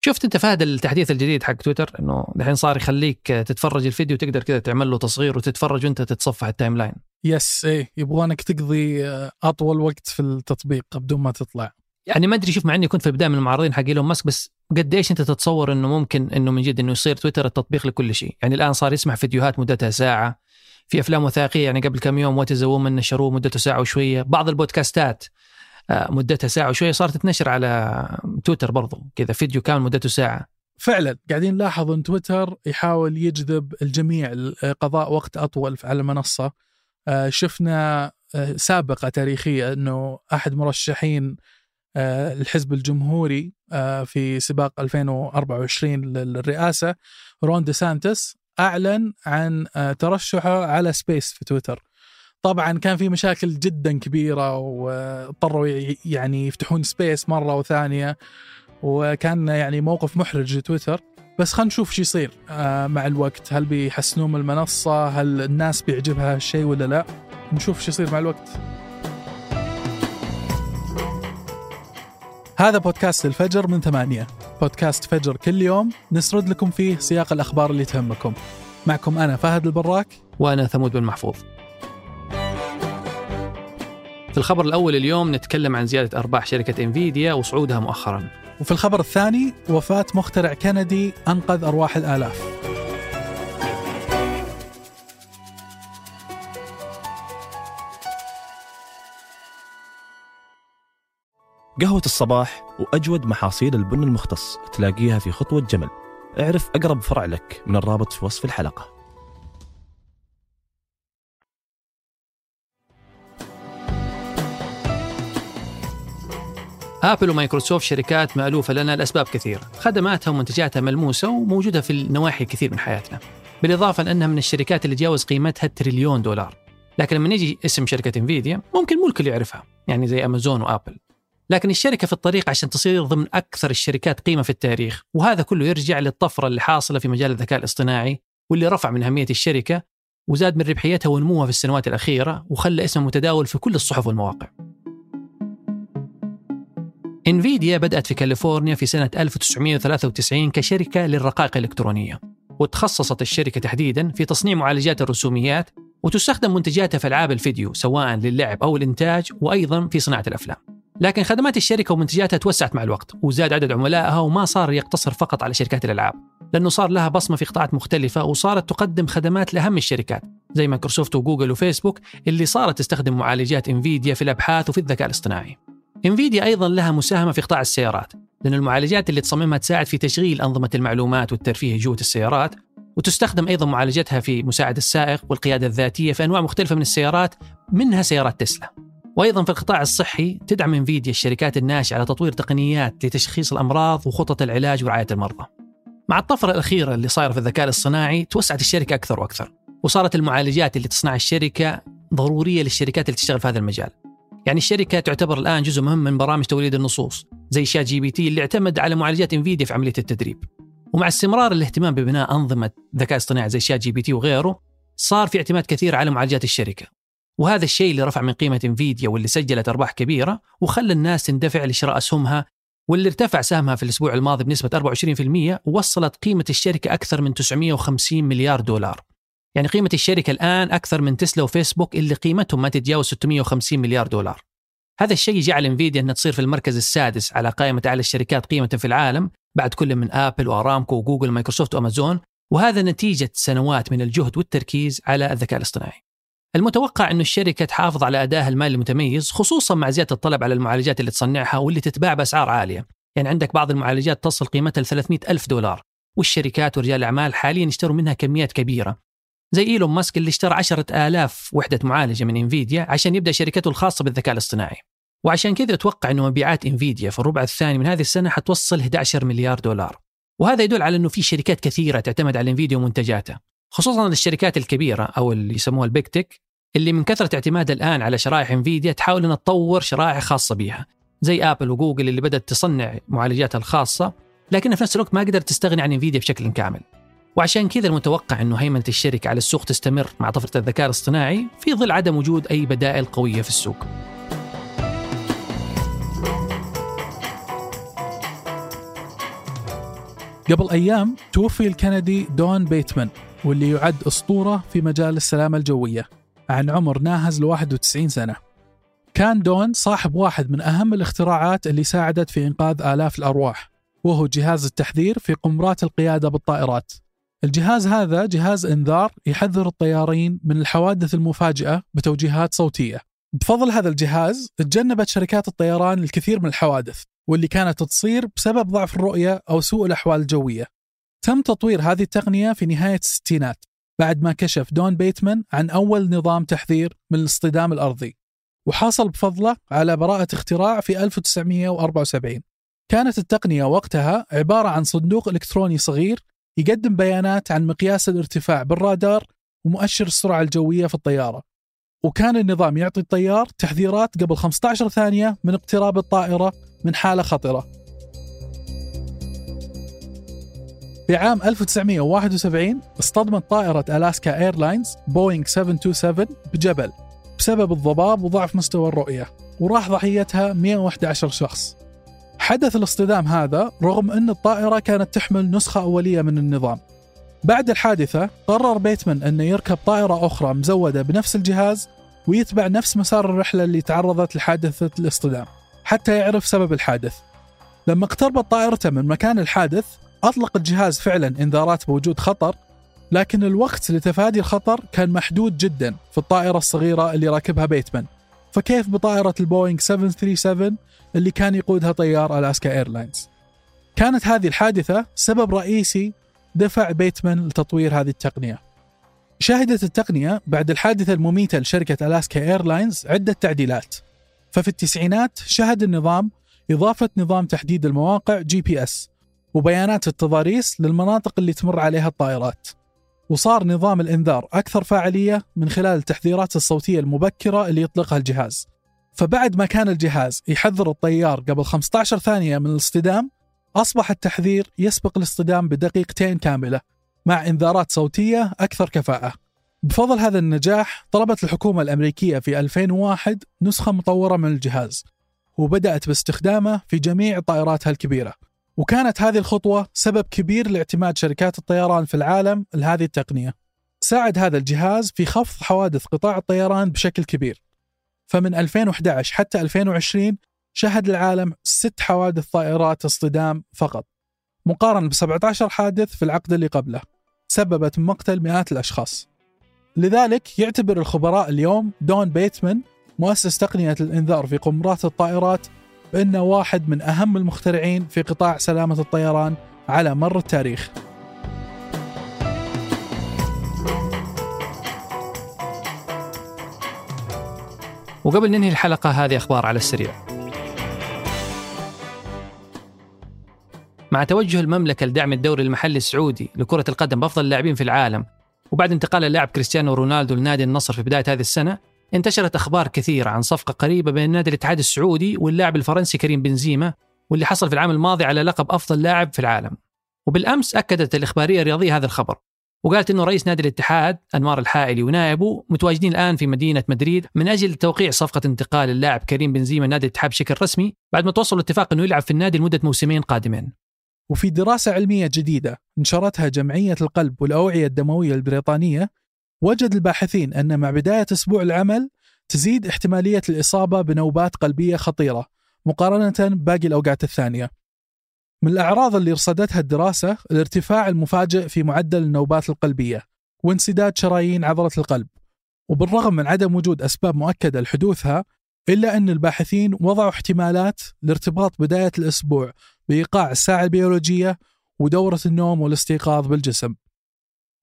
شفت انت فهد التحديث الجديد حق تويتر؟ انه الحين صار يخليك تتفرج الفيديو تقدر كذا تعمل له تصغير وتتفرج وانت تتصفح ال timeline yes إيه يبغونك تقضي أطول وقت في التطبيق بدون ما تطلع. يعني ما أدري شوف مع إني كنت في البداية من المعارضين حق إيلون ماسك بس قديش أنت تتصور إنه ممكن إنه من جد إنه يصير تويتر التطبيق لكل شيء؟ يعني الآن صار يسمح فيديوهات مدتها ساعة في أفلام وثائقية يعني قبل كم يوم What Is a Woman نشروه مدته ساعة وشوية. بعض البودكاستات آه، مدتها ساعة وشوية صارت تنشر على تويتر برضو. كذا فيديو كامل مدته ساعة. فعلا. قاعدين نلاحظ إن تويتر يحاول يجذب الجميع. لقضاء وقت أطول على المنصه آه، شفنا آه، سابقة تاريخية إنه أحد مرشحين الحزب الجمهوري في سباق 2024 للرئاسة رون دي سانتس أعلن عن ترشحه على Space في تويتر. طبعا كان في مشاكل جدا كبيرة واضطروا يعني يفتحون سبيس مرة وثانية وكان يعني موقف محرج لتويتر. بس خلينا نشوف شو يصير آه، مع الوقت. هل بيحسنون من المنصة؟ هل الناس بيعجبها الشيء ولا لا؟ نشوف شو يصير مع الوقت. هذا بودكاست الفجر من ثمانية. بودكاست فجر كل يوم نسرد لكم فيه سياق الأخبار اللي تهمكم. معكم أنا فهد البراك. وأنا ثمود بن محفوظ. في الخبر الأول اليوم نتكلم عن زيادة أرباح شركة إنفيديا وصعودها مؤخرا. وفي الخبر الثاني وفاة مخترع كندي أنقذ أرواح الآلاف. قهوة الصباح وأجود محاصيل البن المختص تلاقيها في خطوة جمل. اعرف أقرب فرع لك من الرابط في وصف الحلقة. آبل ومايكروسوفت شركات مألوفة لنا لأسباب كثيرة، خدماتها ومنتجاتها ملموسة وموجودة في النواحي كثير من حياتنا. بالإضافة لأنها من الشركات اللي تجاوز قيمتها تريليون دولار. لكن لما نجي اسم شركة انفيديا ممكن مو الكل يعرفها، يعني زي امازون وآبل. لكن الشركة في الطريق عشان تصير ضمن أكثر الشركات قيمة في التاريخ، وهذا كله يرجع للطفرة اللي حاصلة في مجال الذكاء الاصطناعي واللي رفع من أهمية الشركة وزاد من ربحيتها ونموها في السنوات الأخيرة وخلى اسمها متداول في كل الصحف والمواقع. انفيديا بدأت في كاليفورنيا في سنة 1993 كشركة للرقائق الإلكترونية وتخصصت الشركة تحديدا في تصنيع معالجات الرسوميات وتستخدم منتجاتها في ألعاب الفيديو سواء للعب أو الإنتاج وأيضا في صناعة الأفلام. لكن خدمات الشركة ومنتجاتها توسعت مع الوقت وزاد عدد عملائها وما صار يقتصر فقط على شركات الألعاب. لأنه صار لها بصمة في قطاعات مختلفة وصارت تقدم خدمات لأهم الشركات زي مايكروسوفت وجوجل وفيسبوك اللي صارت تستخدم معالجات انفيديا في الأبحاث وفي الذكاء الاصطناعي. انفيديا أيضا لها مساهمة في قطاع السيارات لأن المعالجات اللي تصممها تساعد في تشغيل أنظمة المعلومات والترفيه جوة السيارات وتستخدم أيضا معالجتها في مساعد السائق والقيادة الذاتية في أنواع مختلفة من السيارات منها سيارات تسلا. وأيضا في القطاع الصحي تدعم انفيديا الشركات الناشئة على تطوير تقنيات لتشخيص الأمراض وخطط العلاج ورعاية المرضى. مع الطفرة الأخيرة اللي صايرة في الذكاء الاصطناعي توسعت الشركة أكثر وأكثر، وصارت المعالجات اللي تصنعها الشركة ضرورية للشركات اللي تشتغل في هذا المجال. يعني الشركة تعتبر الآن جزء مهم من برامج توليد النصوص زي شات جي بي تي اللي اعتمد على معالجات انفيديا في عملية التدريب. ومع استمرار الاهتمام ببناء أنظمة ذكاء اصطناعي زي شات جي بي تي وغيره صار في اعتماد كثير على معالجات الشركة. وهذا الشيء اللي رفع من قيمة انفيديا واللي سجلت أرباح كبيرة وخلى الناس تندفع لشراء أسهمها واللي ارتفع سهمها في الأسبوع الماضي بنسبة 24% ووصلت قيمة الشركة أكثر من 950 مليار دولار. يعني قيمة الشركة الآن أكثر من تسلا وفيسبوك اللي قيمتهم ما تتجاوز 650 مليار دولار. هذا الشيء جعل إنفيديا إنها تصير في المركز السادس على قائمة أعلى الشركات قيمة في العالم بعد كل من آبل وأرامكو وجوجل ومايكروسوفت وأمازون وهذا نتيجة سنوات من الجهد والتركيز على الذكاء الاصطناعي. المتوقع أن الشركة تحافظ على أدائها المالي المتميز خصوصا مع زيادة الطلب على المعالجات اللي تصنعها واللي تتباع بأسعار عالية. يعني عندك بعض المعالجات تصل قيمتها ل 300 ألف دولار والشركات ورجال الأعمال حاليا يشتروا منها كميات كبيرة. زي إيلون ماسك اللي اشترى عشرة آلاف وحدة معالجة من إنفيديا عشان يبدأ شركته الخاصة بالذكاء الاصطناعي. وعشان كذا أتوقع أنه مبيعات إنفيديا في الربع الثاني من هذه السنة حتوصل 11 مليار دولار. وهذا يدل على أنه في شركات كثيرة تعتمد على إنفيديا ومنتجاتها خصوصا الشركات الكبيرة أو اللي يسموها البيك تك اللي من كثرة اعتمادها الآن على شرائح إنفيديا تحاول أن تطور شرائح خاصة بها زي آبل وجوجل اللي بدأت تصنع معالجاتها الخاصة لكنها في نفس الوقت ما قدرت تستغني عن إنفيديا بشكل كامل. وعشان كذا المتوقع أنه هيمنة الشركة على السوق تستمر مع طفرة الذكاء الاصطناعي في ظل عدم وجود أي بدائل قوية في السوق. قبل أيام توفي الكندي دون بيتمان واللي يعد أسطورة في مجال السلامة الجوية عن عمر ناهز ل 91 سنة كان دون صاحب واحد من أهم الاختراعات اللي ساعدت في إنقاذ آلاف الأرواح وهو جهاز التحذير في قمرات القيادة بالطائرات الجهاز هذا جهاز إنذار يحذر الطيارين من الحوادث المفاجئة بتوجيهات صوتية. بفضل هذا الجهاز تجنبت شركات الطيران الكثير من الحوادث واللي كانت تصير بسبب ضعف الرؤية أو سوء الأحوال الجوية. تم تطوير هذه التقنية في نهاية الستينات بعد ما كشف دون بيتمان عن أول نظام تحذير من الاصطدام الأرضي. وحصل بفضله على براءة اختراع في 1974 كانت التقنية وقتها عبارة عن صندوق إلكتروني صغير يقدم بيانات عن مقياس الارتفاع بالرادار ومؤشر السرعة الجوية في الطيارة. وكان النظام يعطي الطيار تحذيرات قبل 15 ثانية من اقتراب الطائرة من حالة خطرة. في عام 1971 اصطدمت طائرة ألاسكا إيرلاينز بوينغ 727 بجبل بسبب الضباب وضعف مستوى الرؤية وراح ضحيتها 111 شخص. حدث الاصطدام هذا رغم أن الطائرة كانت تحمل نسخة أولية من النظام. بعد الحادثة قرر بيتمان أنه يركب طائرة أخرى مزودة بنفس الجهاز ويتبع نفس مسار الرحلة اللي تعرضت لحادثة الاصطدام حتى يعرف سبب الحادث. لما اقتربت طائرته من مكان الحادث أطلق الجهاز فعلا إنذارات بوجود خطر لكن الوقت لتفادي الخطر كان محدود جدا في الطائرة الصغيرة اللي راكبها بيتمان فكيف بطائرة البوينغ 737 اللي كان يقودها طيار ألاسكا إيرلاينز؟ كانت هذه الحادثة سبب رئيسي دفع بيتمان لتطوير هذه التقنية. شهدت التقنية بعد الحادثة المميتة لشركة ألاسكا إيرلاينز عدة تعديلات. ففي التسعينات شهد النظام إضافة نظام تحديد المواقع GPS وبيانات التضاريس للمناطق اللي تمر عليها الطائرات. وصار نظام الإنذار أكثر فاعلية من خلال التحذيرات الصوتية المبكرة اللي يطلقها الجهاز. فبعد ما كان الجهاز يحذر الطيار قبل 15 ثانية من الاصطدام أصبح التحذير يسبق الاصطدام بدقيقتين كاملة مع إنذارات صوتية أكثر كفاءة. بفضل هذا النجاح طلبت الحكومة الأمريكية في 2001 نسخة مطورة من الجهاز وبدأت باستخدامه في جميع طائراتها الكبيرة. وكانت هذه الخطوة سبب كبير لاعتماد شركات الطيران في العالم لهذه التقنية. ساعد هذا الجهاز في خفض حوادث قطاع الطيران بشكل كبير. فمن 2011 حتى 2020 شهد العالم ست حوادث طائرات اصطدام فقط. مقارنة ب 17 حادث في العقد اللي قبله سببت مقتل مئات الأشخاص. لذلك يعتبر الخبراء اليوم دون بيتمان مؤسس تقنية الإنذار في قمرات الطائرات بأنه واحد من أهم المخترعين في قطاع سلامة الطيران على مر التاريخ. وقبل ننهي الحلقة هذه أخبار على السريع. مع توجه المملكة لدعم الدوري المحلي السعودي لكرة القدم بأفضل اللاعبين في العالم وبعد انتقال اللاعب كريستيانو رونالدو لنادي النصر في بداية هذه السنة انتشرت أخبار كثيرة عن صفقة قريبة بين نادي الاتحاد السعودي واللاعب الفرنسي كريم بنزيما واللي حصل في العام الماضي على لقب أفضل لاعب في العالم وبالأمس أكدت الإخبارية الرياضية هذا الخبر وقالت إنه رئيس نادي الاتحاد أنوار الحائلي ونائبه متواجدين الآن في مدينة مدريد من أجل توقيع صفقة انتقال اللاعب كريم بنزيما نادي الاتحاد بشكل رسمي بعد ما توصلوا اتفاق إنه يلعب في النادي لمدة موسمين قادمين. وفي دراسة علمية جديدة نشرتها جمعية القلب والأوعية الدموية البريطانية وجد الباحثين أن مع بداية أسبوع العمل تزيد احتمالية الإصابة بنوبات قلبية خطيرة مقارنة باقي الأوقات الثانية. من الأعراض اللي رصدتها الدراسة الارتفاع المفاجئ في معدل النوبات القلبية وانسداد شرايين عضلة القلب. وبالرغم من عدم وجود أسباب مؤكدة لحدوثها إلا أن الباحثين وضعوا احتمالات لارتباط بداية الأسبوع بإيقاع الساعة البيولوجية ودورة النوم والاستيقاظ بالجسم.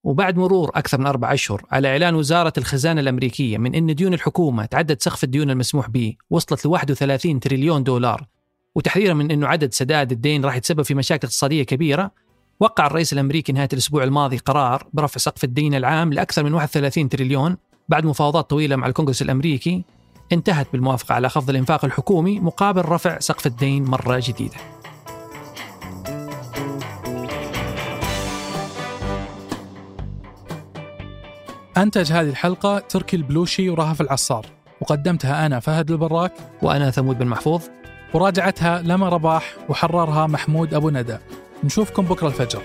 وبعد مرور أكثر من أربع أشهر على إعلان وزارة الخزانة الأمريكية من أن ديون الحكومة تعدد سقف الديون المسموح به وصلت ل 31 تريليون دولار وتحذيرا من أنه عدد سداد الدين راح يتسبب في مشاكل اقتصادية كبيرة وقع الرئيس الأمريكي نهاية الأسبوع الماضي قرار برفع سقف الدين العام لأكثر من 31 تريليون بعد مفاوضات طويلة مع الكونغرس الأمريكي انتهت بالموافقة على خفض الإنفاق الحكومي مقابل رفع سقف الدين مرة جديدة. أنتج هذه الحلقة تركي البلوشي ورهف العصار. وقدمتها أنا فهد البراك وأنا ثمود بن محفوظ. وراجعتها لما رباح وحررها محمود أبو ندى. نشوفكم بكرة الفجر.